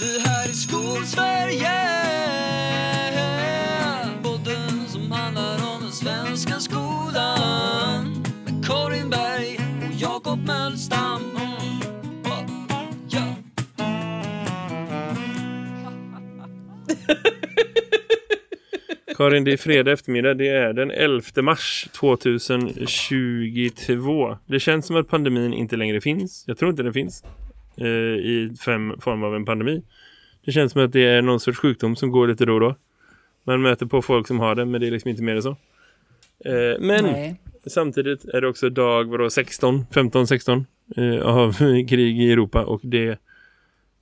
Det här är Skolsverige Podden som handlar om den svenska skolan Med Karin Berg och Jakob Mölstam ja. Karin, det är fredag eftermiddag. Det är den 11 mars 2022. Det känns som att pandemin inte längre finns. Jag tror inte den finns eh, i fem form av en pandemi. Det känns som att det är någon sorts sjukdom som går lite då och då. Man möter på folk som har det, men det är liksom inte mer än så. Eh, men Nej. samtidigt är det också dag vadå, 16, 15, 16 eh, av krig i Europa och det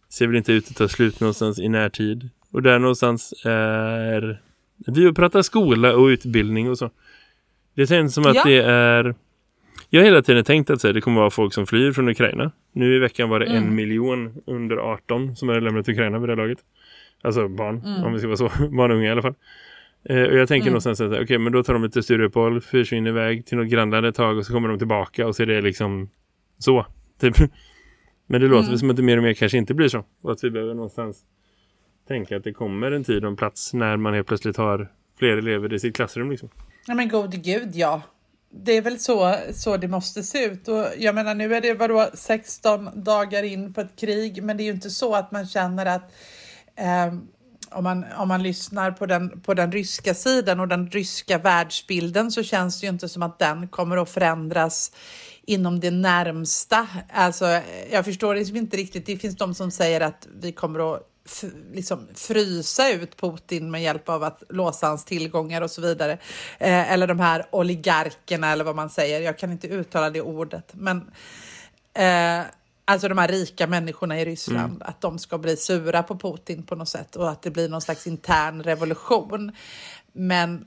ser väl inte ut att ta slut någonstans i närtid. Och där någonstans är vi pratar skola och utbildning och så. Det känns som att Ja. det är jag har hela tiden tänkt att här, det kommer vara folk som flyr från Ukraina. Nu i veckan var det en miljon under 18 som hade lämnat Ukraina vid det laget. Alltså barn, om vi ska vara så. Barn och unga i alla fall. Eh, och jag tänker någonstans att okej, men då tar de lite styreuppehåll, försvinner iväg till något grannland ett tag och så kommer de tillbaka och så är det liksom så. Typ. Men det låter väl som att det mer och mer kanske inte blir så. Och att vi behöver någonstans tänka att det kommer en tid och en plats när man helt plötsligt har fler elever i sitt klassrum liksom. Nej men gode gud, ja. Det är väl så, så det måste se ut. Och jag menar, nu är det vadå 16 dagar in på ett krig, men det är ju inte så att man känner att eh, om, man, om man lyssnar på den, på den ryska sidan och den ryska världsbilden så känns det ju inte som att den kommer att förändras inom det närmsta. Alltså, jag förstår liksom inte riktigt. Det finns de som säger att vi kommer att liksom frysa ut Putin med hjälp av att låsa hans tillgångar och så vidare. Eh, eller de här oligarkerna eller vad man säger. Jag kan inte uttala det ordet. Men eh, alltså de här rika människorna i Ryssland, att de ska bli sura på Putin på något sätt och att det blir någon slags intern revolution. Men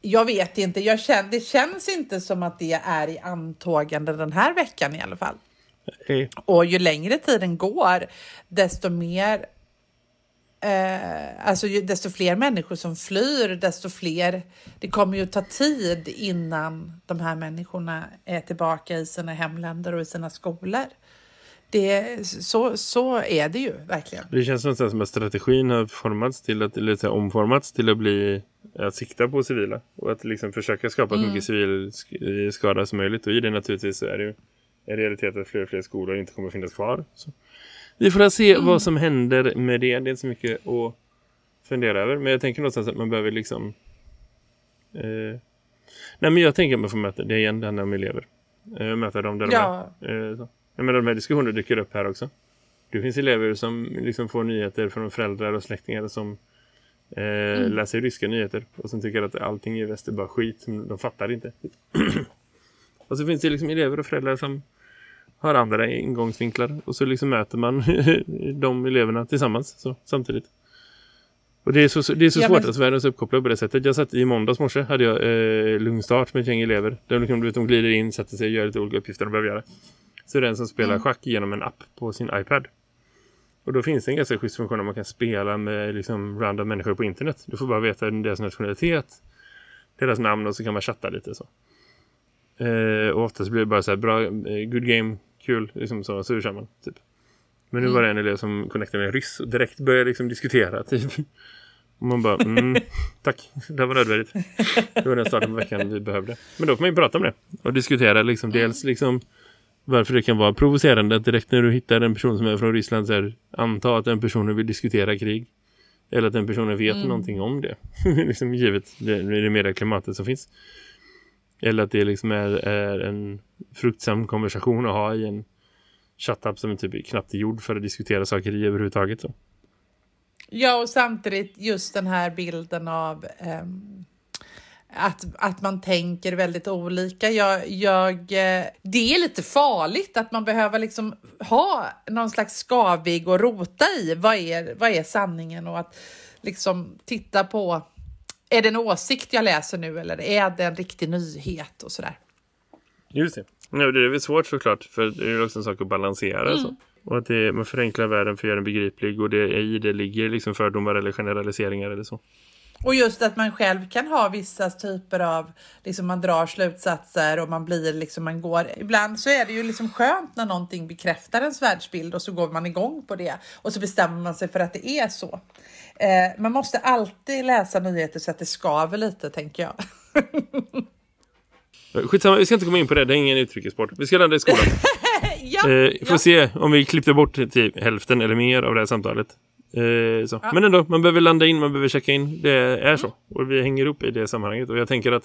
jag vet inte, jag känner, det känns inte som att det är i antågande den här veckan i alla fall. Och ju längre tiden går, desto mer Eh, alltså desto fler människor som flyr, desto fler... Det kommer ju ta tid innan de här människorna är tillbaka i sina hemländer och i sina skolor. Det, så, så är det ju verkligen. Det känns någonstans som att strategin har formats till att, eller omformats till att bli att sikta på civila och att liksom försöka skapa så mycket civil sk- skada som möjligt och i det naturligtvis så är det ju en realitet att fler och fler skolor inte kommer finnas kvar. Så. Vi får se vad som händer med det. Det är inte så mycket att fundera över. Men jag tänker någonstans att man behöver liksom... Eh, nej men jag tänker att man får möta det igen, det handlar om elever. Eh, möta dem där Ja. de är. Eh, så. Jag menar, de här diskussionerna dyker upp här också. Det finns elever som liksom får nyheter från föräldrar och släktingar som eh, läser ryska nyheter och som tycker att allting i väst är bara skit. De fattar inte. och så finns det liksom elever och föräldrar som har andra ingångsvinklar och så liksom möter man de eleverna tillsammans så, samtidigt. Och det är så, det är så Ja, svårt men- att världen är uppkopplad på det sättet. Jag satt i måndags morse hade jag eh, lugn start med ett gäng elever. De, de, de glider in, sätter sig och gör lite olika uppgifter de behöver göra. Så är det en som spelar Mm. schack genom en app på sin iPad. Och då finns det en ganska schysst funktion där man kan spela med liksom random människor på internet. Du får bara veta deras nationalitet, deras namn och så kan man chatta lite så. Eh, och oftast blir det bara så här bra, eh, good game, kul, liksom så, så kör man typ. Men nu var det en elev som connectade med en ryss och direkt började liksom diskutera typ. Och man bara, mm, tack, det var nödvändigt. Det var den starten på veckan vi behövde. Men då får man ju prata om det och diskutera liksom, dels liksom varför det kan vara provocerande att direkt när du hittar en person som är från Ryssland så här, anta att den personen vill diskutera krig. Eller att den personen vet någonting om det. liksom givet det, det medieklimatet som finns. Eller att det liksom är, är en fruktsam konversation att ha i en chattapp som typ knappt är gjord för att diskutera saker i överhuvudtaget. Så. Ja, och samtidigt just den här bilden av ehm, att, att man tänker väldigt olika. Jag, jag, eh, det är lite farligt att man behöver liksom ha någon slags skavig och rota i. Vad är, vad är sanningen? Och att liksom titta på, är det en åsikt jag läser nu eller är det en riktig nyhet och sådär. Just det. Ja, det är väl svårt såklart för det är också en sak att balansera. Så. Och att det, man förenklar världen för att göra den begriplig och det, i det ligger liksom fördomar eller generaliseringar eller så. Och just att man själv kan ha vissa typer av, liksom man drar slutsatser och man blir liksom, man går. Ibland så är det ju liksom skönt när någonting bekräftar ens världsbild och så går man igång på det och så bestämmer man sig för att det är så. Eh, man måste alltid läsa nyheter så att det skaver lite tänker jag. Skitsamma, vi ska inte komma in på det. Det är ingen utrikessport. Vi ska landa i skolan. ja, eh, får ja. se om vi klippte bort typ hälften eller mer av det här samtalet. Eh, så. Men ändå, man behöver landa in, man behöver checka in. Det är så. Och vi hänger upp i det sammanhanget. Och jag tänker att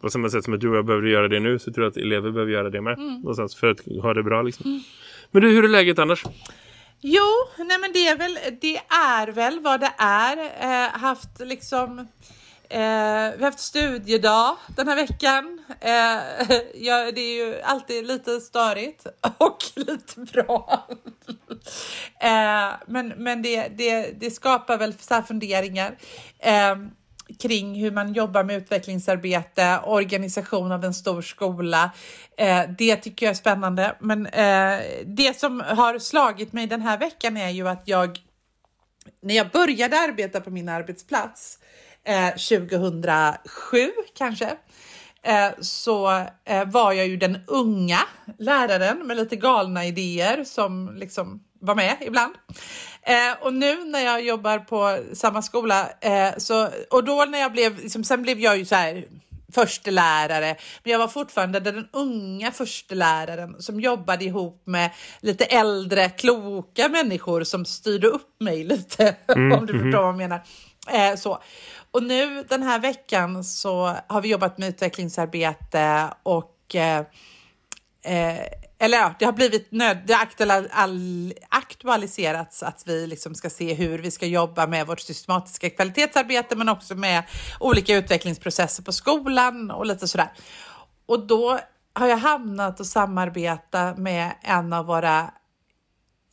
på samma sätt som att du och jag behöver göra det nu så tror jag att elever behöver göra det med. Mm. Någonstans för att ha det bra liksom. Men du, hur är läget annars? Jo, nej men det är väl, det är väl vad det är. Eh, haft liksom, eh, vi har haft studiedag den här veckan. Eh, ja, det är ju alltid lite störigt och lite bra. eh, men men det, det, det skapar väl så här funderingar. Eh, Kring hur man jobbar med utvecklingsarbete, organisation av en stor skola. Eh, det tycker jag är spännande. Men eh, det som har slagit mig den här veckan är ju att jag, när jag började arbeta på min arbetsplats eh, 2007 kanske, eh, så eh, var jag ju den unga läraren med lite galna idéer som liksom var med ibland. Eh, och nu när jag jobbar på samma skola, eh, så, och då när jag blev, liksom, sen blev jag ju så här förstelärare, men jag var fortfarande den unga försteläraren som jobbade ihop med lite äldre, kloka människor som styrde upp mig lite, om du förstår vad jag menar. Eh, så. Och nu den här veckan så har vi jobbat med utvecklingsarbete och eh, Eh, eller ja, det har blivit nöd, det aktual, aktualiserats att vi liksom ska se hur vi ska jobba med vårt systematiska kvalitetsarbete men också med olika utvecklingsprocesser på skolan och lite sådär. Och då har jag hamnat och samarbeta med en av våra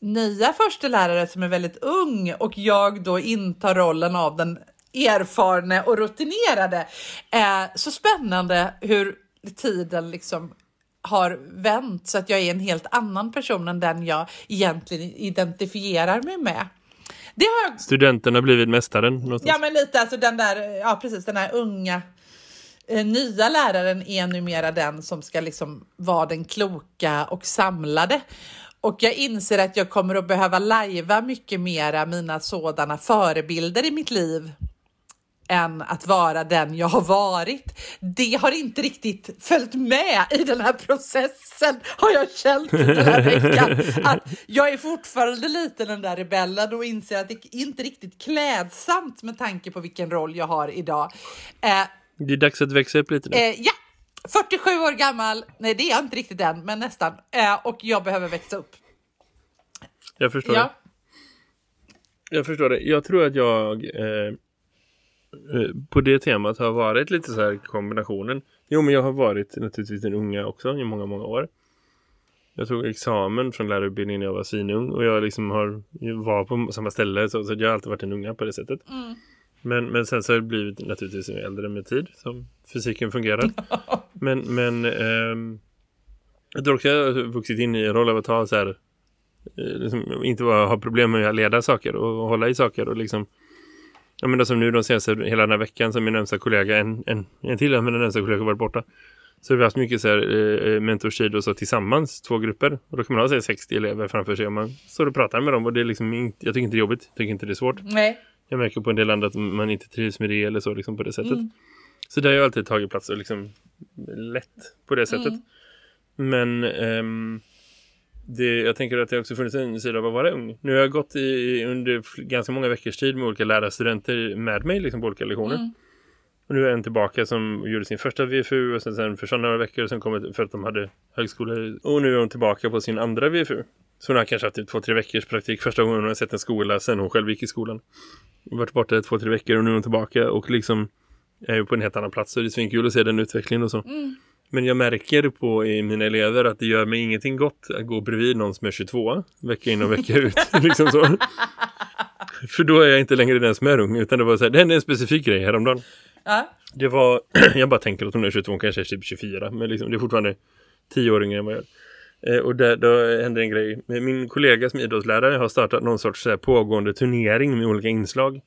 nya förstelärare som är väldigt ung och jag då intar rollen av den erfarne och rutinerade. Eh, så spännande hur tiden liksom har vänt så att jag är en helt annan person än den jag egentligen identifierar mig med. Det har jag... Studenterna blivit mästaren någonstans. Ja men lite alltså den där, ja precis den här unga eh, nya läraren är numera den som ska liksom vara den kloka och samlade. Och jag inser att jag kommer att behöva lajva mycket mera mina sådana förebilder i mitt liv än att vara den jag har varit. Det har inte riktigt följt med i den här processen har jag känt den här veckan. Att jag är fortfarande lite den där rebellen och inser att det inte är riktigt klädsamt med tanke på vilken roll jag har idag. Eh, Det är dags att växa upp lite nu. eh, ja, 47 år gammal. Nej, det är jag inte riktigt än, men nästan. Eh, och jag behöver växa upp. Jag förstår Ja. det. Jag förstår det. Jag tror att jag eh, på det temat har varit lite så här kombinationen. Jo, men jag har varit naturligtvis en unga också i många, många år. Jag tog examen från lärarutbildningen när jag var svinung och jag liksom har, var på samma ställe så, så jag har alltid varit en unga på det sättet. Men, men sen så har det blivit naturligtvis äldre med tid som fysiken fungerar. men men ehm, jag tror också jag har vuxit in i en roll av att ha så här eh, liksom, inte bara ha problem med att leda saker och hålla i saker och liksom Ja men då som nu de senaste hela den här veckan som min närmsta kollega, en, en, en till men den närmsta kollega har varit borta. Så har vi haft mycket så här eh, mentorstid och så tillsammans, två grupper. Och då kan man ha så här, 60 elever framför sig och man står och pratar med dem och det är liksom inte, jag tycker inte det är jobbigt, jag tycker inte det är svårt. Nej. Jag märker på en del andra att man inte trivs med det eller så liksom på det sättet. Så där har jag alltid tagit plats och liksom lätt på det sättet. Men ehm, det, jag tänker att det också funnits en sida av att vara ung. Nu har jag gått i, under ganska många veckors tid med olika lärarstudenter med mig liksom på olika lektioner. Och nu är en tillbaka som gjorde sin första VFU och sen, sen försvann några veckor och sen kom för att de hade högskola. Och nu är hon tillbaka på sin andra VFU. Så hon har kanske haft typ två, tre veckors praktik första gången hon har sett en skola sen hon själv gick i skolan. Hon varit borta två, tre veckor och nu är hon tillbaka och liksom är ju på en helt annan plats så det är svinkul att se den utvecklingen och så. Men jag märker på i mina elever att det gör mig ingenting gott att gå bredvid någon som är 22 vecka in och vecka ut. liksom så. För då är jag inte längre den som är ung utan det var så här, det hände en specifik grej häromdagen. Ja. Det var, jag bara tänker att hon är 22, hon kanske är typ 24 men liksom, det är fortfarande 10 år yngre än vad jag är. Eh, och där, då hände en grej. Min kollega som idrottslärare har startat någon sorts här, pågående turnering med olika inslag.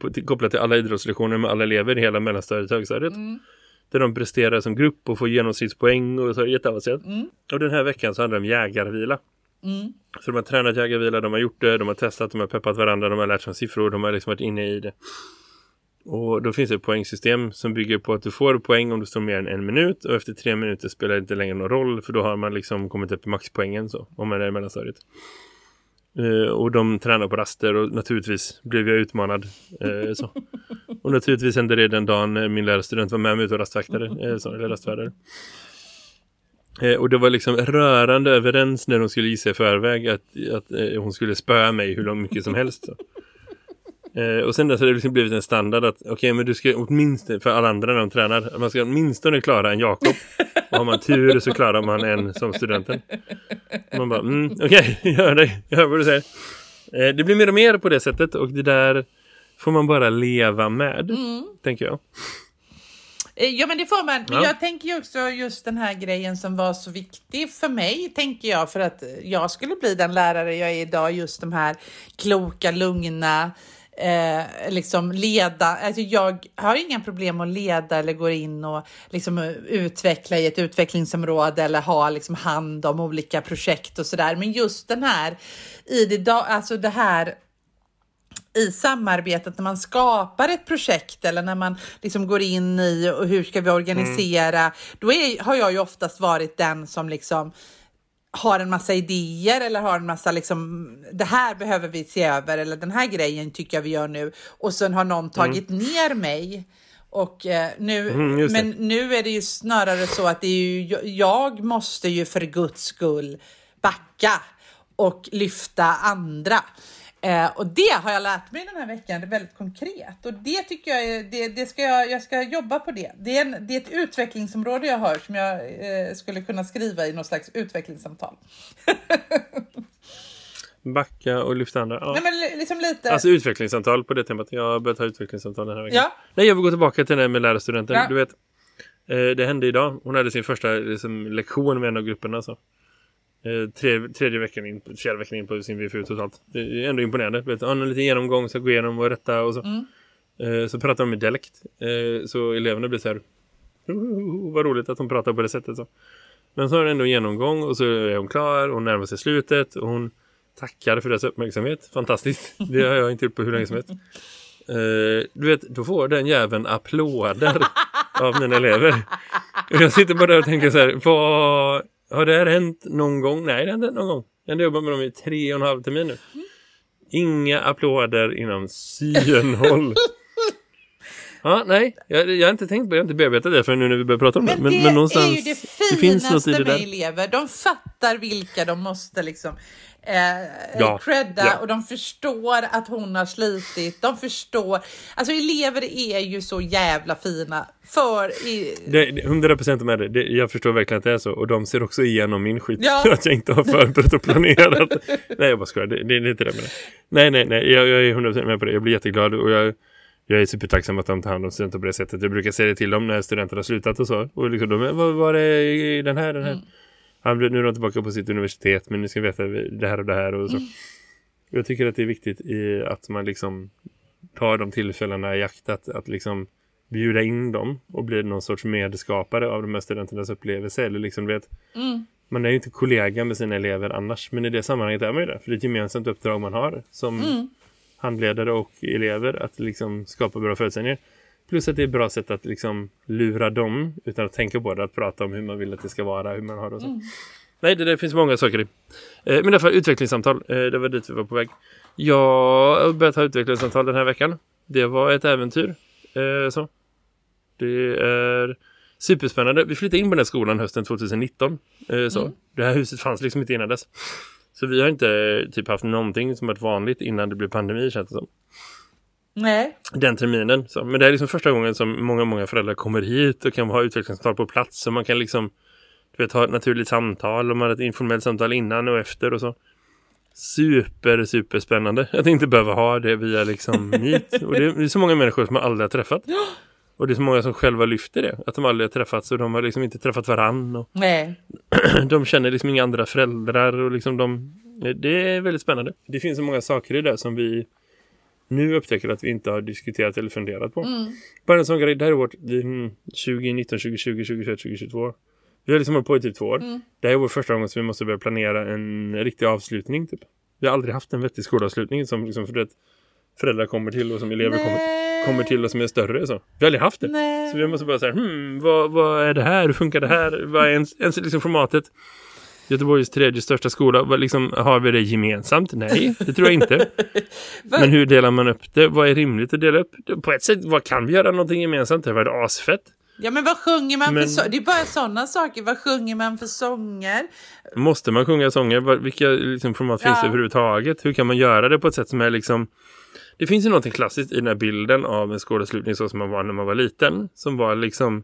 på, till, kopplat till alla idrottslektioner med alla elever i hela mellanstadiet och högstadiet. Mm. Där de presterar som grupp och får genomsnittspoäng och så är det jätteavancerat. Mm. Och den här veckan så handlar det om jägarvila. Mm. Så de har tränat jägarvila, de har gjort det, de har testat, de har peppat varandra, de har lärt sig om siffror, de har liksom varit inne i det. Och då finns det ett poängsystem som bygger på att du får poäng om du står mer än en minut och efter tre minuter spelar det inte längre någon roll för då har man liksom kommit upp i maxpoängen så, om man är i mellanstadiet. Eh, och de tränar på raster och naturligtvis blev jag utmanad. eh, så. Och naturligtvis hände det den dagen eh, min lärarstudent var med mig ut och rastvaktade, eh, så, eller rastvärdare. Eh, och det var liksom rörande överens när de skulle gissa i förväg att, att eh, hon skulle spöa mig hur långt mycket som helst. Så. Eh, och sen dess har det liksom blivit en standard att okej men du ska åtminstone för alla andra när de tränar man ska åtminstone klara en Jakob. Och har man tur så klarar man en som studenten. Och man bara mm, okej, gör det, gör vad du säger. Eh, det blir mer och mer på det sättet och det där får man bara leva med, tänker jag. Eh, Ja men det får man. Men Ja. jag tänker ju också just den här grejen som var så viktig för mig, tänker jag, för att jag skulle bli den lärare jag är idag. Just de här kloka, lugna, eh, liksom leda. Alltså jag har inga problem att leda eller gå in och liksom eh, utveckla i ett utvecklingsområde eller ha liksom hand om olika projekt och sådär. Men just den här i det, alltså det här i samarbetet när man skapar ett projekt eller när man liksom går in i och hur ska vi organisera, då är, har jag ju oftast varit den som liksom har en massa idéer eller har en massa liksom det här behöver vi se över eller den här grejen tycker jag vi gör nu och sen har någon tagit ner mig och eh, nu, Mm, men nu är det ju snarare så att det är ju, jag måste ju för guds skull backa och lyfta andra. Eh, och det har jag lärt mig den här veckan, det är väldigt konkret. Och det tycker jag, är, det, det ska jag, jag ska jobba på det. Det är, en, det är ett utvecklingsområde jag har som jag eh, skulle kunna skriva i något slags utvecklingssamtal. Backa och lyfta andra. Ja. Nej men li- liksom lite. Alltså utvecklingssamtal på det temat. Jag har börjat ha utvecklingssamtal den här veckan. ja, Nej, jag vill gå tillbaka till det med lärarstudenten. Ja. Du vet, eh, det hände idag. Hon hade sin första liksom, lektion med en av grupperna. Så. Eh, tre, tredje veckan in, fjärde veckan in på sin VFU totalt. Det är ändå imponerande. Vet, ha en liten genomgång, så gå igenom och rätta och så. Mm. Eh, så pratar de med dialekt. Eh, så eleverna blir så här, "Oh, vad roligt att de pratar på det sättet. Så. Men så har hon ändå en genomgång och så är hon klar och närmar sig slutet och hon tackar för deras uppmärksamhet. Fantastiskt. Det har jag inte gjort på hur länge som helst. Eh, du vet, då får den jäveln applåder av mina elever. Och jag sitter bara där och tänker så här, vad, har det här hänt någon gång? Nej, det har inte hänt någon gång. Jag har jobbat med dem i tre och en halv termin nu. Inga applåder inom synhåll. Ja, nej, jag, jag har inte tänkt på det, jag har inte bearbetat det för nu när vi börjar prata om det. men, Men, det men någonstans, är ju det det finns något finaste i det med elever. De fattar vilka de måste liksom eh, Ja, credda ja. och de förstår att hon har slitit. De förstår. Alltså elever är ju så jävla fina för i, Det, det- 100% med det. det. Jag förstår verkligen att det är så. Och de ser också igenom min skit. Ja. att jag inte har förberett och planerat. nej, jag bara skojar. Det, det, är inte det med det. Nej, nej, nej. Jag, jag är 100% med på det. Jag blir jätteglad. Och jag, jag är supertacksam att de tar hand om studenter på det sättet. Jag brukar säga det till dem när studenter har slutat och så. Och liksom de, vad var det i den här, den här? Han, nu är de tillbaka på sitt universitet. Men ni ska veta det här och det här och så. Jag tycker att det är viktigt i att man liksom tar de tillfällena i akt att, att liksom bjuda in dem och bli någon sorts medskapare av de här studenternas upplevelse. Eller liksom, vet, Mm. Man är ju inte kollega med sina elever annars, men i det sammanhanget är man ju det. För det är ett gemensamt uppdrag man har som Mm. handledare och elever att liksom skapa bra förutsättningar. Plus att det är ett bra sätt att liksom lura dem utan att tänka på det, att prata om hur man vill att det ska vara, hur man har det och så. Nej, det, det finns många saker i. Eh, men i alla fall utvecklingssamtal, eh, det var dit vi var på väg. Jag har börjat ha utvecklingssamtal den här veckan. Det var ett äventyr. Eh, så. Det är superspännande. Vi flyttade in på den här skolan hösten 2019. Eh, så. Det här huset fanns liksom inte innan dess. Så vi har inte eh, typ haft någonting som varit vanligt innan det blev pandemi känns det som. Nej. Den terminen. Så. Men det är liksom första gången som många, många föräldrar kommer hit och kan ha utvecklingssamtal på plats. Så man kan liksom du vet, ha ett naturligt samtal och man har ett informellt samtal innan och efter och så. Super, super spännande. Att inte behöva ha det via liksom Meet. Och det är, så många människor som man aldrig har träffat. Och det är så många som själva lyfter det. Att de aldrig har träffats och de har liksom inte träffat varann. Och Nej. de känner liksom inga andra föräldrar och liksom de, det är väldigt spännande. Det finns så många saker i det som vi nu upptäcker att vi inte har diskuterat eller funderat på. Bara en sån grej, det här är vårt mm, 2019, 2020, 2021, 2022. Vi har liksom hållit på i typ två år. Det här är vår första gång som vi måste börja planera en riktig avslutning typ. Vi har aldrig haft en vettig skolavslutning som liksom för det, föräldrar kommer till och som elever kommer, kommer till och som är större. Så. Vi har aldrig haft det. Nej. Så vi måste bara säga, hmm, vad, vad är det här? Hur funkar det här? Vad är ens, ens liksom formatet? Göteborgs tredje största skola, liksom, har vi det gemensamt? Nej, det tror jag inte. Men hur delar man upp det? Vad är rimligt att dela upp? På ett sätt, vad kan vi göra någonting gemensamt? Det var det asfett. Ja, men vad sjunger man Men- för så- Det är bara sådana saker. Vad sjunger man för sånger? Måste man sjunga sånger? Vilka liksom, format finns det överhuvudtaget? Hur kan man göra det på ett sätt som är liksom... Det finns ju någonting klassiskt i den här bilden av en skådespelning så som man var när man var liten. Som var liksom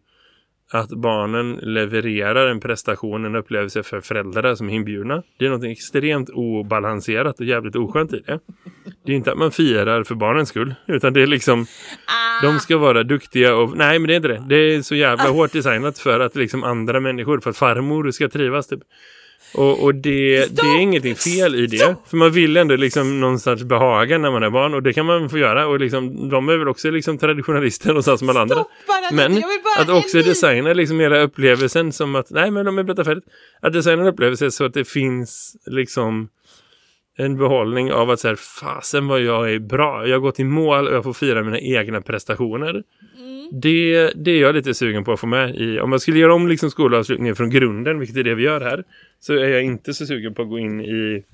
att barnen levererar en prestation, en upplevelse för föräldrar som är inbjudna. Det är något extremt obalanserat och jävligt oskönt i det. Det är inte att man firar för barnens skull, utan det är liksom Ah, de ska vara duktiga och... Nej, men det är inte det. Det är så jävla hårt designat för att liksom andra människor, för att farmor ska trivas typ. Och, och det, det är ingenting fel i det. För man vill ändå liksom någonstans behaga när man är barn. Och det kan man få göra. Och liksom, de är väl också liksom traditionalister någonstans som alla andra. Stopp Men att också en designa liksom hela upplevelsen som att... Nej, men de är berättat färdigt. Att designa en upplevelse så att det finns liksom en behållning av att så här, fasen vad jag är bra. Jag har gått i mål och jag får fira mina egna prestationer. Det, det är jag lite sugen på att få med i. Om jag skulle göra om liksom skolavslutningen från grunden, vilket är det vi gör här, så är jag inte så sugen på att gå in i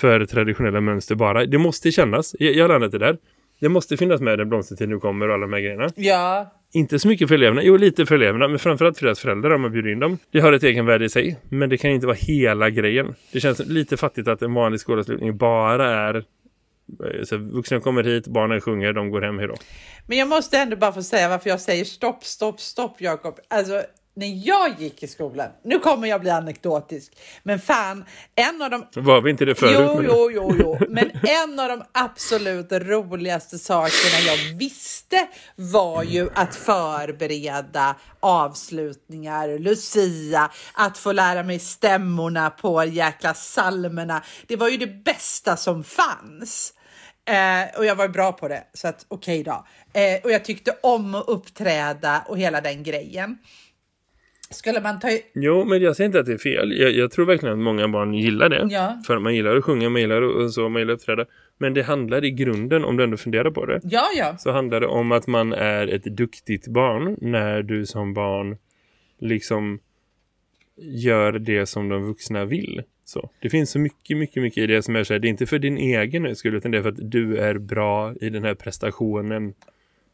för traditionella mönster bara. Det måste kännas. Jag, jag har landat det där. Det måste finnas med den blomstertid nu kommer och alla de här grejerna. Ja, Inte så mycket för eleverna. Jo, lite för eleverna. Men framförallt för deras föräldrar om man bjuder in dem. Det har ett egen värde i sig. Men det kan inte vara hela grejen. Det känns lite fattigt att en vanlig skolavslutning bara är... eh, Så vuxna kommer hit, barnen sjunger, de går hem, hejdå. men jag måste ändå bara få säga varför jag säger stopp, stopp, stopp, Jakob. Alltså, när jag gick i skolan, nu kommer jag bli anekdotisk, men fan, en av de Var vi inte det förut? Jo, men- jo, jo, jo. Men en av de absolut roligaste sakerna jag visste var ju att förbereda avslutningar, Lucia, att få lära mig stämmorna på jäkla salmerna. Det var ju det bästa som fanns. Eh, och jag var bra på det, så att okej då. Eh, och jag tyckte om att uppträda och hela den grejen. Skulle man ta... Jo, men jag säger inte att det är fel. Jag, jag tror verkligen att många barn gillar det. Ja. För man gillar att sjunga, man gillar att, så, man gillar att uppträda. Men det handlar i grunden, om du ändå funderar på det, Ja, ja. så handlar det om att man är ett duktigt barn när du som barn liksom gör det som de vuxna vill. Så. Det finns så mycket, mycket, mycket i det som är så här, det är inte för din egen skull utan det är för att du är bra i den här prestationen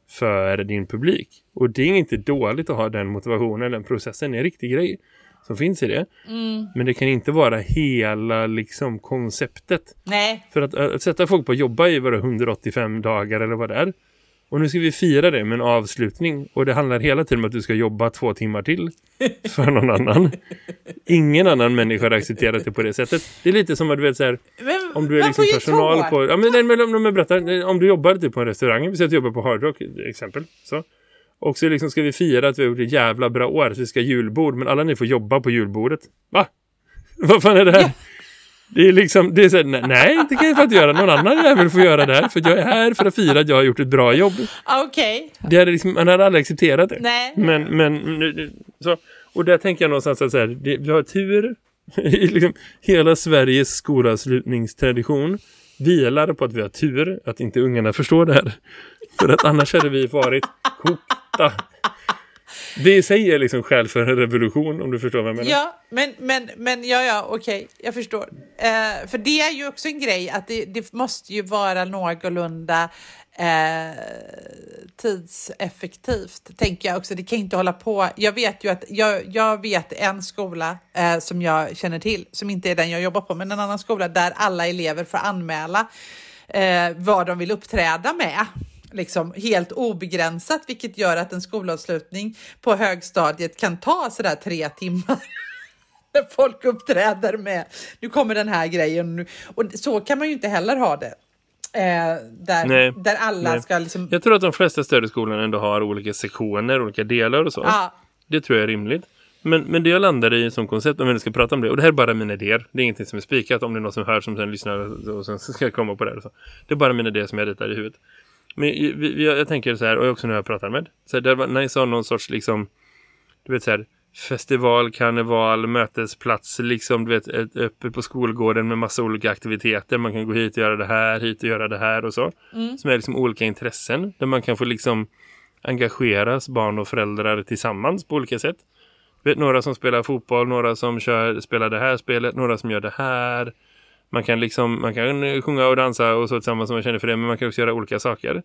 för din publik. Och det är inte dåligt att ha den motivationen, den processen är en riktig grej som finns i det. Men det kan inte vara hela liksom konceptet. Nej, För att, att sätta folk på att jobba i våra 185 dagar eller vad det är. Och nu ska vi fira det med en avslutning. Och det handlar hela tiden om att du ska jobba två timmar till för någon annan. Ingen annan människa har accepterat det på det sättet. Det är lite som att du vet så här, men om du är liksom personal på... Ja, men, men, om, men berätta, om du jobbar typ på en restaurang, vi säger att du jobbar på Hard Rock exempel. Så. Och så liksom ska vi fira att vi har gjort ett jävla bra år, så vi ska julbord, men alla ni får jobba på julbordet. Va? Vad fan är det här? Det är liksom, det är så här, nej, det kan jag att göra. Någon annan jävel får göra det här, för jag är här för att fira att jag har gjort ett bra jobb. Okej, Det hade liksom, man hade aldrig accepterat det. nej. Men, men så, och där tänker jag någonstans att så här, det, vi har tur i liksom hela Sveriges skolavslutningstradition vilar på att vi har tur att inte ungarna förstår det här. För att annars hade vi varit kokta. Det i sig är liksom skäl för en revolution om du förstår vad jag menar. Ja, men, men, men ja, ja, okej, jag förstår. Eh, för det är ju också en grej att det, det måste ju vara någorlunda eh, tidseffektivt, tänker jag också. Det kan inte hålla på. Jag vet ju att jag, jag vet en skola eh, som jag känner till, som inte är den jag jobbar på, men en annan skola där alla elever får anmäla eh, vad de vill uppträda med. Liksom helt obegränsat, vilket gör att en skolavslutning på högstadiet kan ta sådär tre timmar när folk uppträder med nu kommer den här grejen och så kan man ju inte heller ha det. Eh, där, Nej, där alla nej. ska liksom... Jag tror att de flesta större skolorna ändå har olika sektioner, olika delar och så. Ja, Det tror jag är rimligt. Men, men det jag landar i som koncept, om vi ska prata om det, och det här är bara mina idéer. Det är ingenting som är spikat, om det är någon som hör som sen lyssnar och sen ska komma på det. Och så. Det är bara mina idéer som jag ritar i huvudet. Men vi, jag tänker så här, och också när jag pratar med. Så här, det var nice att ha någon sorts liksom, du vet så här, festival, karneval, mötesplats, liksom du vet, uppe på skolgården med massa olika aktiviteter. Man kan gå hit och göra det här, hit och göra det här och så. Mm. Som är liksom olika intressen, där man kan få liksom engageras barn och föräldrar tillsammans på olika sätt. Du vet, några som spelar fotboll, några som kör, spelar det här spelet, några som gör det här. Man kan liksom, man kan sjunga och dansa och så tillsammans som man känner för det, men man kan också göra olika saker.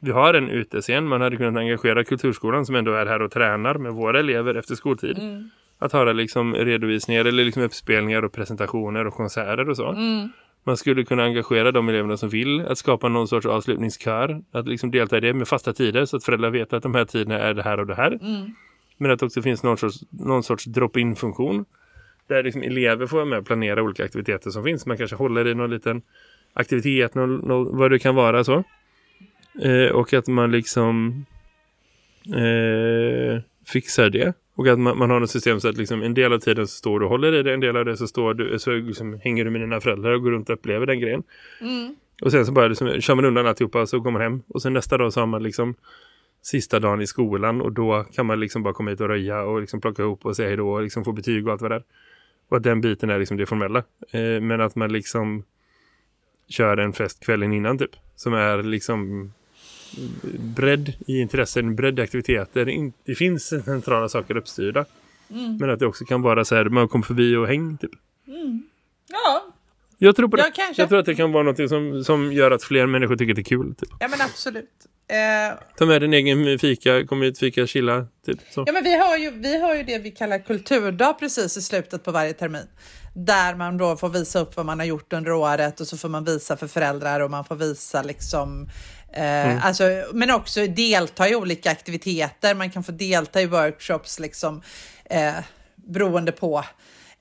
Vi har en utescen, man hade kunnat engagera kulturskolan som ändå är här och tränar med våra elever efter skoltid. Mm. Att höra liksom redovisningar eller liksom uppspelningar och presentationer och konserter och så. Mm. Man skulle kunna engagera de eleverna som vill att skapa någon sorts avslutningskör. Att liksom delta i det med fasta tider så att föräldrar vet att de här tiderna är det här och det här. Mm. Men att det också finns någon sorts, någon sorts drop-in-funktion. Där liksom elever får vara med och planera olika aktiviteter som finns. Man kanske håller i någon liten aktivitet, någon, någon, vad det kan vara så. Eh, och att man liksom eh, fixar det. Och att man, man har ett system så att liksom en del av tiden så står du och håller i det, en del av det så, står du, så liksom hänger du med dina föräldrar och går runt och upplever den grejen. Mm. Och sen så bara liksom, kör man undan alltihopa och så går man hem. Och sen nästa dag så har man liksom sista dagen i skolan och då kan man liksom bara komma hit och röja och liksom plocka ihop och säga hej då och liksom få betyg och allt vad det är. Och att den biten är liksom det formella. Eh, men att man liksom kör en fest kvällen innan typ. Som är liksom bredd i intressen, bredd i aktiviteter. Det finns centrala saker uppstyrda. Mm. Men att det också kan vara så här, man kommer förbi och häng typ. Ja, Jag tror på det. Ja. Jag tror att det kan vara något som, som gör att fler människor tycker det är kul typ. ja men absolut. Eh, Ta med din egen fika, kom hit, fika, chilla. Typ. Så. Ja, men vi har, ju, vi har ju det vi kallar kulturdag precis i slutet på varje termin. Där man då får visa upp vad man har gjort under året och så får man visa för föräldrar och man får visa liksom eh, alltså, men också delta i olika aktiviteter. Man kan få delta i workshops liksom eh, beroende på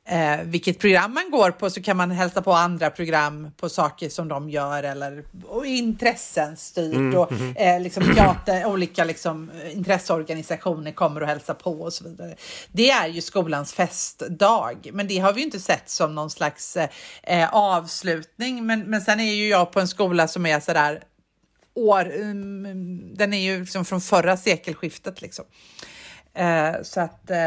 eh, vilket program man går på så kan man hälsa på andra program på saker som de gör eller och intressen styrt och eh, liksom teater, olika liksom, intresseorganisationer kommer och hälsar på och så vidare. Det är ju skolans festdag, men det har vi ju inte sett som någon slags eh, avslutning. Men, men sen är ju jag på en skola som är sådär år, um, den är ju liksom från förra sekelskiftet liksom. Eh, så att eh,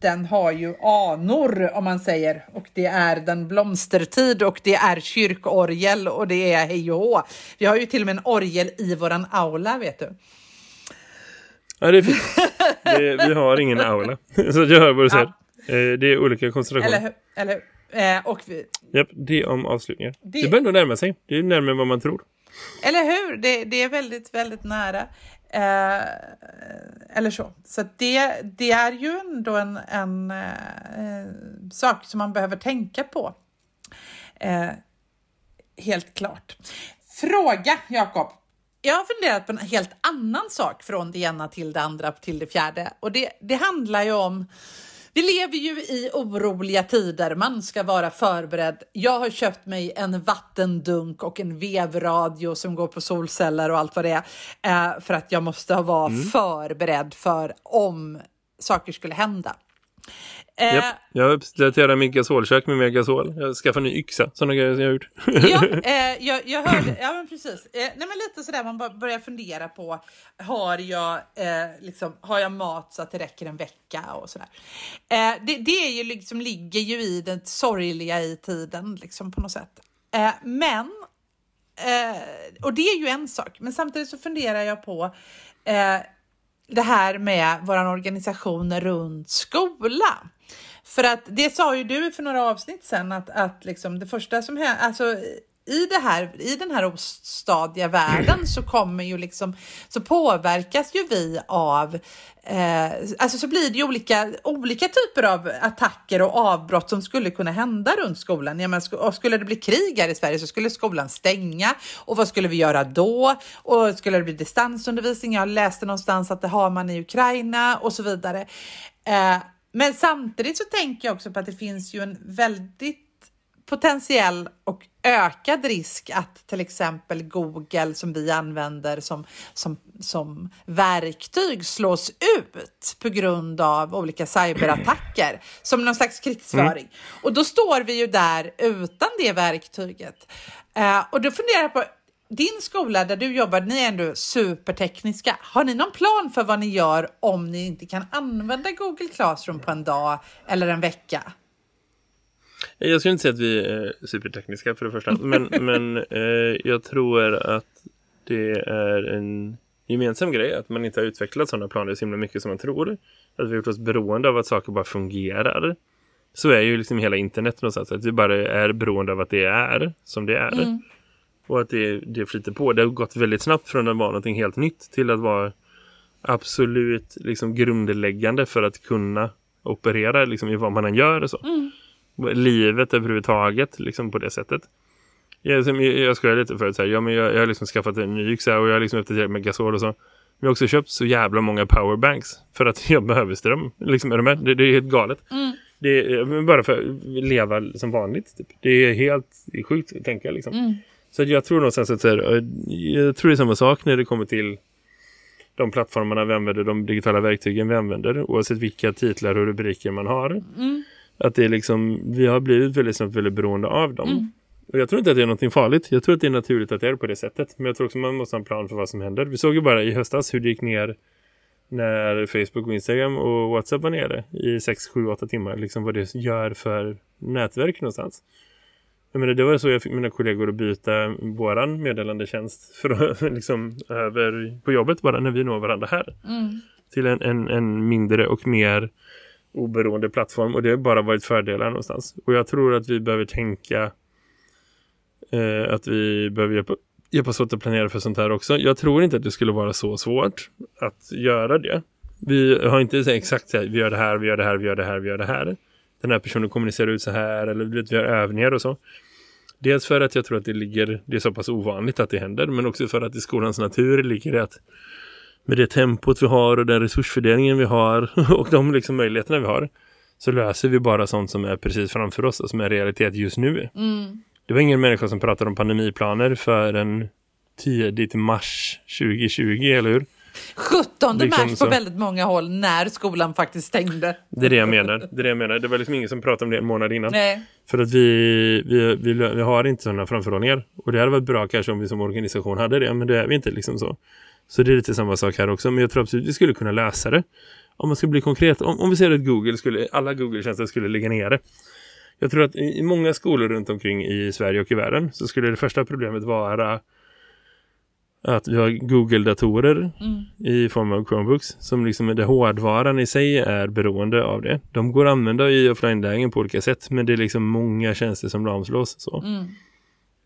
den har ju anor om man säger och det är den blomstertid och det är kyrkorgel och det är hej och hå. Vi har ju till och med en orgel i våran aula vet du. Ja, det är fint. Det, vi har ingen aula. Så jag hör vad du säger. Eh, Det är olika konstellationer. Eller hur? Eller hur? Eh, och vi, Japp, det om avslutningar. Det, Det- börjar ändå närma sig. Det är närmare vad man tror. Eller hur? Det, det är väldigt, väldigt nära. Eh, eller så. Så det, det är ju ändå en, en eh, sak som man behöver tänka på. Eh, helt klart. Fråga, Jakob. Jag har funderat på en helt annan sak från det ena till det andra till det fjärde. Och det, det handlar ju om vi lever ju i oroliga tider. Man ska vara förberedd. Jag har köpt mig en vattendunk och en vevradio som går på solceller och allt vad det är. Eh, för att jag måste vara förberedd för om saker skulle hända. Eh, Japp. Jag uppdaterar mitt gasolkök med mer gasol. Jag skaffar en ny yxa. Sådana grejer som jag har gjort. ja, eh, jag, jag hörde, ja men precis. Eh, nej men lite sådär man börjar fundera på, har jag, eh, liksom, har jag mat så att det räcker en vecka och sådär. Eh, det, det är ju liksom, ligger ju i det sorgliga i tiden liksom på något sätt. Eh, men, eh, och det är ju en sak, men samtidigt så funderar jag på det här med vår organisation runt skola. För att det sa ju du för några avsnitt sen att, att liksom det första som händer, alltså i, det här, i den här ostadiga världen så kommer ju liksom, så påverkas ju vi av, eh, alltså så blir det ju olika, olika typer av attacker och avbrott som skulle kunna hända runt skolan. Ja, men, sk- och skulle det bli krig här i Sverige så skulle skolan stänga och vad skulle vi göra då? Och skulle det bli distansundervisning? Jag läste någonstans att det har man i Ukraina och så vidare. Eh, men samtidigt så tänker jag också på att det finns ju en väldigt potentiell och ökad risk att till exempel Google som vi använder som, som, som verktyg slås ut på grund av olika cyberattacker som någon slags krigsföring. Mm. Och då står vi ju där utan det verktyget. Uh, och då funderar jag på din skola där du jobbar, ni är ändå supertekniska. Har ni någon plan för vad ni gör om ni inte kan använda Google Classroom på en dag eller en vecka? Jag skulle inte säga att vi är supertekniska för det första. Men, men eh, jag tror att det är en gemensam grej att man inte har utvecklat sådana planer så himla mycket som man tror. Att vi har gjort oss beroende av att saker bara fungerar. Så är ju liksom hela internet någonstans. Att vi bara är beroende av att det är som det är. Mm. Och att det, det flyter på. Det har gått väldigt snabbt från att vara någonting helt nytt till att vara absolut liksom grundläggande för att kunna operera liksom, i vad man än gör och så. Mm. Livet överhuvudtaget liksom på det sättet. Jag, jag, jag skojar lite förut så här, ja, men jag, jag har liksom skaffat en ny yxa och jag har liksom uppdaterat med gasol och så. Men jag har också köpt så jävla många powerbanks för att jag behöver ström. Liksom, är med? Det, det är helt galet. Mm. Det är bara för att leva som vanligt. Typ. Det är helt det är sjukt att tänka liksom. Mm. Så jag tror någonstans att här, jag tror det är samma sak när det kommer till de plattformarna vi använder, de digitala verktygen vi använder, oavsett vilka titlar och rubriker man har. Mm. Att det är liksom, vi har blivit väldigt snabbt väldigt beroende av dem. Mm. Och jag tror inte att det är något farligt. Jag tror att det är naturligt att det är på det sättet. Men jag tror också att man måste ha en plan för vad som händer. Vi såg ju bara i höstas hur det gick ner när Facebook och Instagram och Whatsapp var nere i 6, 7, 8 timmar. Liksom vad det gör för nätverk någonstans. Jag menar, det var så jag fick mina kollegor att byta våran meddelandetjänst för liksom över på jobbet bara när vi når varandra här. Mm. Till en, en, en mindre och mer oberoende plattform och det har bara varit fördelar någonstans. Och jag tror att vi behöver tänka eh, att vi behöver hjälpa, hjälpas åt att planera för sånt här också. Jag tror inte att det skulle vara så svårt att göra det. Vi har inte exakt så här, vi gör det här, vi gör det här, vi gör det här, vi gör det här. Den här personen kommunicerar ut så här eller vi gör övningar och så. Dels för att jag tror att det ligger, det är så pass ovanligt att det händer, men också för att i skolans natur ligger det att med det tempot vi har och den resursfördelningen vi har och de liksom möjligheterna vi har så löser vi bara sånt som är precis framför oss och som är realitet just nu. Mm. Det var ingen människa som pratade om pandemiplaner för en tidigt mars 2020, eller hur? 17 liksom mars på väldigt många håll när skolan faktiskt stängde. Det är det jag menar. Det är det jag menar. Det var liksom ingen som pratade om det en månad innan. Nej. För att vi, vi, vi, vi har inte sådana framförhållningar. Och det hade varit bra kanske om vi som organisation hade det. Men det är vi inte liksom så. Så det är lite samma sak här också. Men jag tror absolut att vi skulle kunna lösa det. Om man ska bli konkret. Om, om vi ser att Google skulle, alla Google-tjänster skulle ligga nere. Jag tror att i många skolor runt omkring i Sverige och i världen så skulle det första problemet vara att vi har Google-datorer mm. i form av Chromebooks som liksom är det hårdvaran i sig är beroende av det. De går att använda i offline-lägen på olika sätt men det är liksom många tjänster som lamslås så. Mm.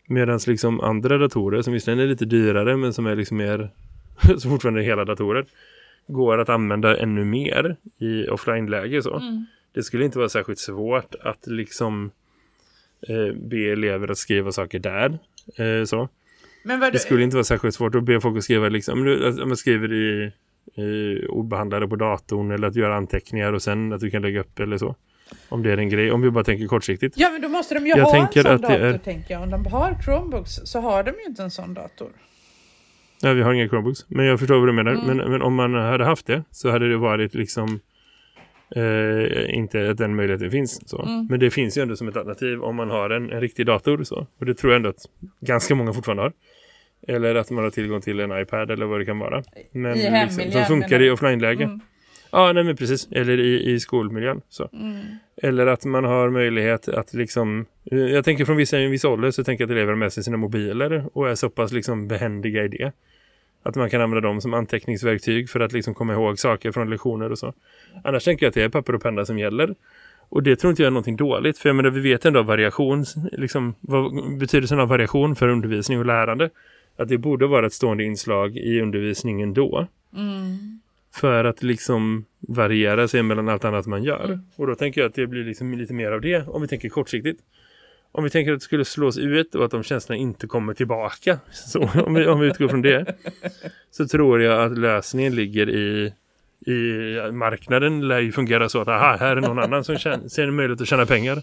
Medan liksom andra datorer som visserligen är lite dyrare men som är liksom mer så fortfarande hela datorer går att använda ännu mer i offline-läge så. Mm. Det skulle inte vara särskilt svårt att liksom eh, be elever att skriva saker där eh, så. Det skulle inte vara särskilt svårt att be folk att skriva liksom, om man skriver i, i ordbehandlare på datorn eller att göra anteckningar och sen att du kan lägga upp eller så. Om det är en grej, om vi bara tänker kortsiktigt. Ja, men då måste de ju jag ha en sån dator, är... tänker jag. Om de har Chromebooks så har de ju inte en sån dator. Nej, vi har inga Chromebooks. Men jag förstår vad du menar. Mm. Men, men om man hade haft det så hade det varit liksom eh, inte att den möjligheten finns. Så. Mm. Men det finns ju ändå som ett alternativ om man har en, en riktig dator. Så. Och det tror jag ändå att ganska många fortfarande har. Eller att man har tillgång till en iPad eller vad det kan vara. Men I liksom, som funkar i offline-läge. Mm. Ja, nej men precis. Eller i, i skolmiljön. Så. Mm. Eller att man har möjlighet att liksom... Jag tänker från vissa, en viss ålder så tänker jag att elever har med sig sina mobiler och är så pass liksom behändiga i det. Att man kan använda dem som anteckningsverktyg för att liksom komma ihåg saker från lektioner och så. Annars tänker jag att det är papper och penna som gäller. Och det tror inte jag är någonting dåligt. För jag menar, vi vet ändå variation, liksom, vad betydelsen av variation för undervisning och lärande. Att det borde vara ett stående inslag i undervisningen då. Mm. För att liksom variera sig mellan allt annat man gör. Mm. Och då tänker jag att det blir liksom lite mer av det om vi tänker kortsiktigt om vi tänker att det skulle slås ut och att de känslorna inte kommer tillbaka. Så om vi, om vi utgår från det. Så tror jag att lösningen ligger i, i marknaden lär ju fungera så att aha, här är någon annan som känner, ser en möjlighet att tjäna pengar.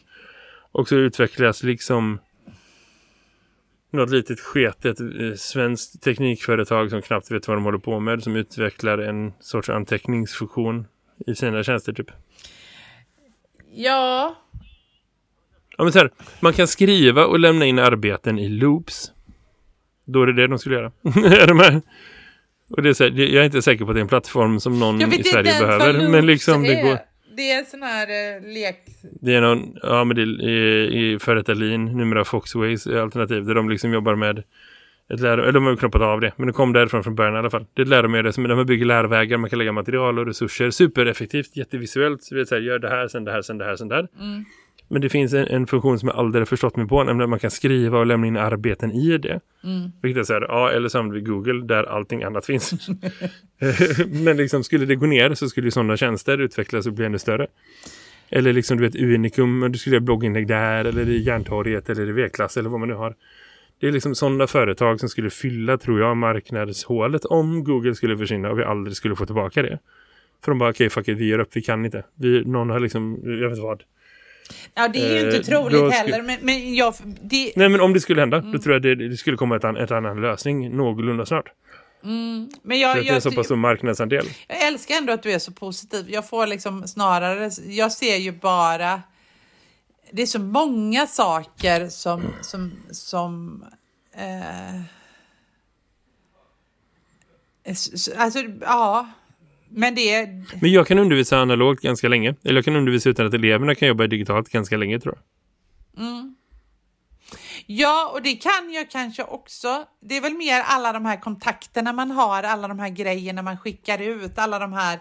Och så utvecklas liksom något litet sketet eh, svenskt teknikföretag som knappt vet vad de håller på med som utvecklar en sorts anteckningsfunktion i sina tjänster typ. Ja, Ja, men så här, man kan skriva och lämna in arbeten i loops. Då är det det de skulle göra. är de här? Och det är så här, jag är inte säker på att det är en plattform som någon i Sverige behöver. Men liksom det är. går. Det är en sån här eh, lek... Det är någon, ja men det är i, i före detta Lean, numera Foxways alternativ, där de liksom jobbar med ett lär, eller de har ju knoppat av det, men det kom därifrån från början i alla fall. Det är ett läromedel som de bygger lärvägar, man kan lägga material och resurser, supereffektivt, jättevisuellt, så så här, gör det här, sen det här, sen det här, sen det här. Mm. Men det finns en, en funktion som jag aldrig förstått mig på, nämligen att man kan skriva och lämna in arbeten i det. Mm. Vilket är så här, ja, eller så använder vi Google där allting annat finns. Men liksom, skulle det gå ner så skulle ju sådana tjänster utvecklas och bli ännu större. Eller liksom, du vet, Unicum, och du skulle göra blogginlägg där, eller i Järntorget, eller i V-klass, eller vad man nu har. Det är liksom sådana företag som skulle fylla, tror jag, marknadshålet om Google skulle försvinna och vi aldrig skulle få tillbaka det. För de bara, okej, okay, fuck it, vi gör upp, vi kan inte. Vi, någon har liksom, jag vet inte vad. Ja, det är ju inte Eh, troligt heller, men, men jag... Det, Nej, men om det skulle hända, Mm. då tror jag det, det skulle komma ett, an, ett annan lösning någorlunda snart. men För jag, att det är jag, så pass stor marknadsandel. jag älskar ändå att du är så positiv. Jag får liksom snarare... Jag ser ju bara... Det är så många saker som... som, som eh, alltså, ja. Men det. Men jag kan undervisa analogt ganska länge. Eller jag kan undervisa utan att eleverna kan jobba digitalt ganska länge tror jag. Ja, och det kan jag kanske också. Det är väl mer alla de här kontakterna man har, alla de här grejerna man skickar ut, alla de här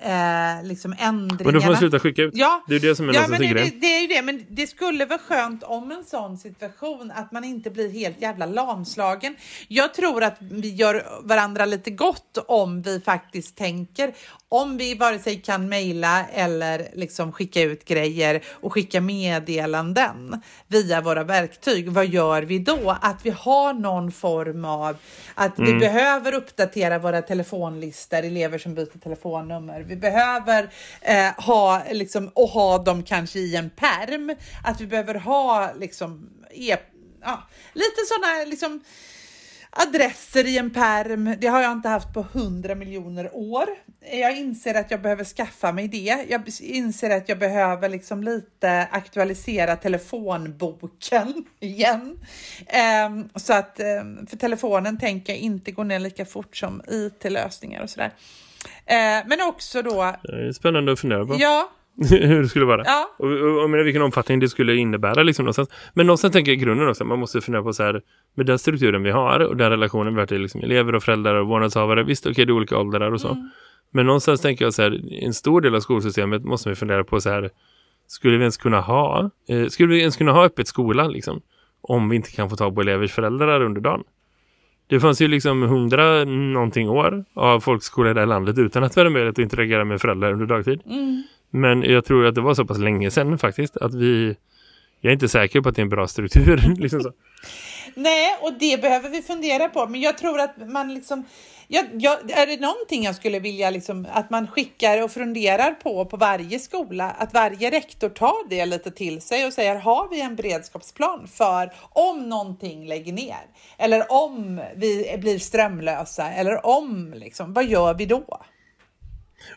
eh, liksom ändringarna. Men då får man sluta skicka ut. Ja, Det är ju det som är ja men det, det, det är ju det. Men det skulle vara skönt om en sån situation att man inte blir helt jävla lamslagen. Jag tror att vi gör varandra lite gott om vi faktiskt tänker om vi vare sig kan mejla eller liksom skicka ut grejer och skicka meddelanden via våra verktyg. Vad gör vi då? Att vi har någon form av att vi behöver uppdatera våra telefonlistor, elever som byter telefonnummer. Vi behöver eh, ha liksom och ha dem kanske i en perm. Att vi behöver ha liksom e ja, lite sådana liksom adresser i en perm. Det har jag inte haft på hundra miljoner år. Jag inser att jag behöver skaffa mig det. Jag inser att jag behöver liksom lite aktualisera telefonboken igen. Um, så att um, för telefonen tänker jag inte gå ner lika fort som IT-lösningar och sådär. Eh, men också då, Det är spännande att fundera på ja, hur det skulle vara. ja, Och, och, och vilken omfattning det skulle innebära liksom någonstans. Men någonstans tänker jag i grunden också. Man måste fundera på så här. Med den strukturen vi har och den relationen vi har till liksom elever och föräldrar och vårdnadshavare. Visst, okej, det är olika åldrar och så. Mm. Men någonstans tänker jag så här. En stor del av skolsystemet måste vi fundera på så här. Skulle vi ens kunna ha eh, Skulle vi ens kunna ha öppet skola liksom? Om vi inte kan få tag på elevers föräldrar under dagen. Det fanns ju liksom hundra någonting år av folkskolor i det här landet utan att vara möjligt att interagera med föräldrar under dagtid. mm. Men jag tror att det var så pass länge sedan faktiskt att vi... Jag är inte säker på att det är en bra struktur. liksom så. Nej, och det behöver vi fundera på. Men jag tror att man liksom... Jag, jag, är det någonting jag skulle vilja liksom, att man skickar och funderar på på varje skola? Att varje rektor tar det lite till sig och säger har vi en beredskapsplan för om någonting lägger ner? Eller om vi blir strömlösa? Eller om, liksom, vad gör vi då?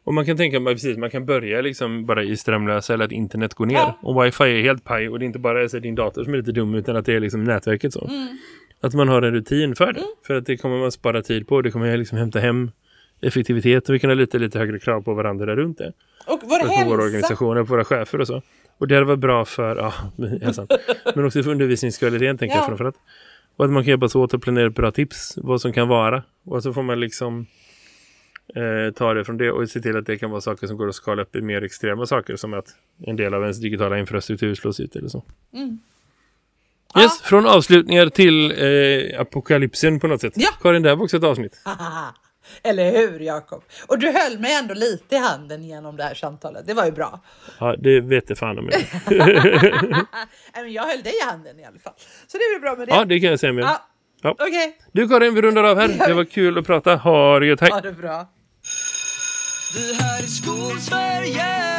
Och man kan tänka mig precis, man kan börja liksom bara i strömlösa eller att internet går ner. Ja. Och wifi är helt paj och det är inte bara så din dator som är lite dum utan att det är liksom nätverket så. Mm. Att man har en rutin för det. För att det kommer man spara tid på. Det kommer liksom hämta hem effektivitet och vi kan ha lite, lite högre krav på varandra där runt det. Och vår Och på våra hälsa. organisationer, på våra chefer och så. Och det varit bra för, ja, hälsan. Men också för undervisningskvaliteten tänker Ja. jag framförallt. Och att man kan hjälpas åt att planera bra tips, vad som kan vara. Och så får man liksom eh, ta det från det och se till att det kan vara saker som går att skala upp i mer extrema saker som att en del av ens digitala infrastruktur slås ut eller så. Mm. Yes, från avslutningar till eh, apokalypsen på något sätt. Ja. Karin, det här var också ett avsnitt. Eller hur, Jakob? Och du höll mig ändå lite i handen genom det här samtalet. Det var ju bra. Ja, det vet det fan om jag. Men jag höll dig i handen i alla fall. Så det är väl bra med det. Ja, det kan jag säga med. Ja. Ja. Okej, Du Karin, vi rundar av här. Det var kul att prata. Ha det gött, hej! ha det bra. Vi här i Skolsverige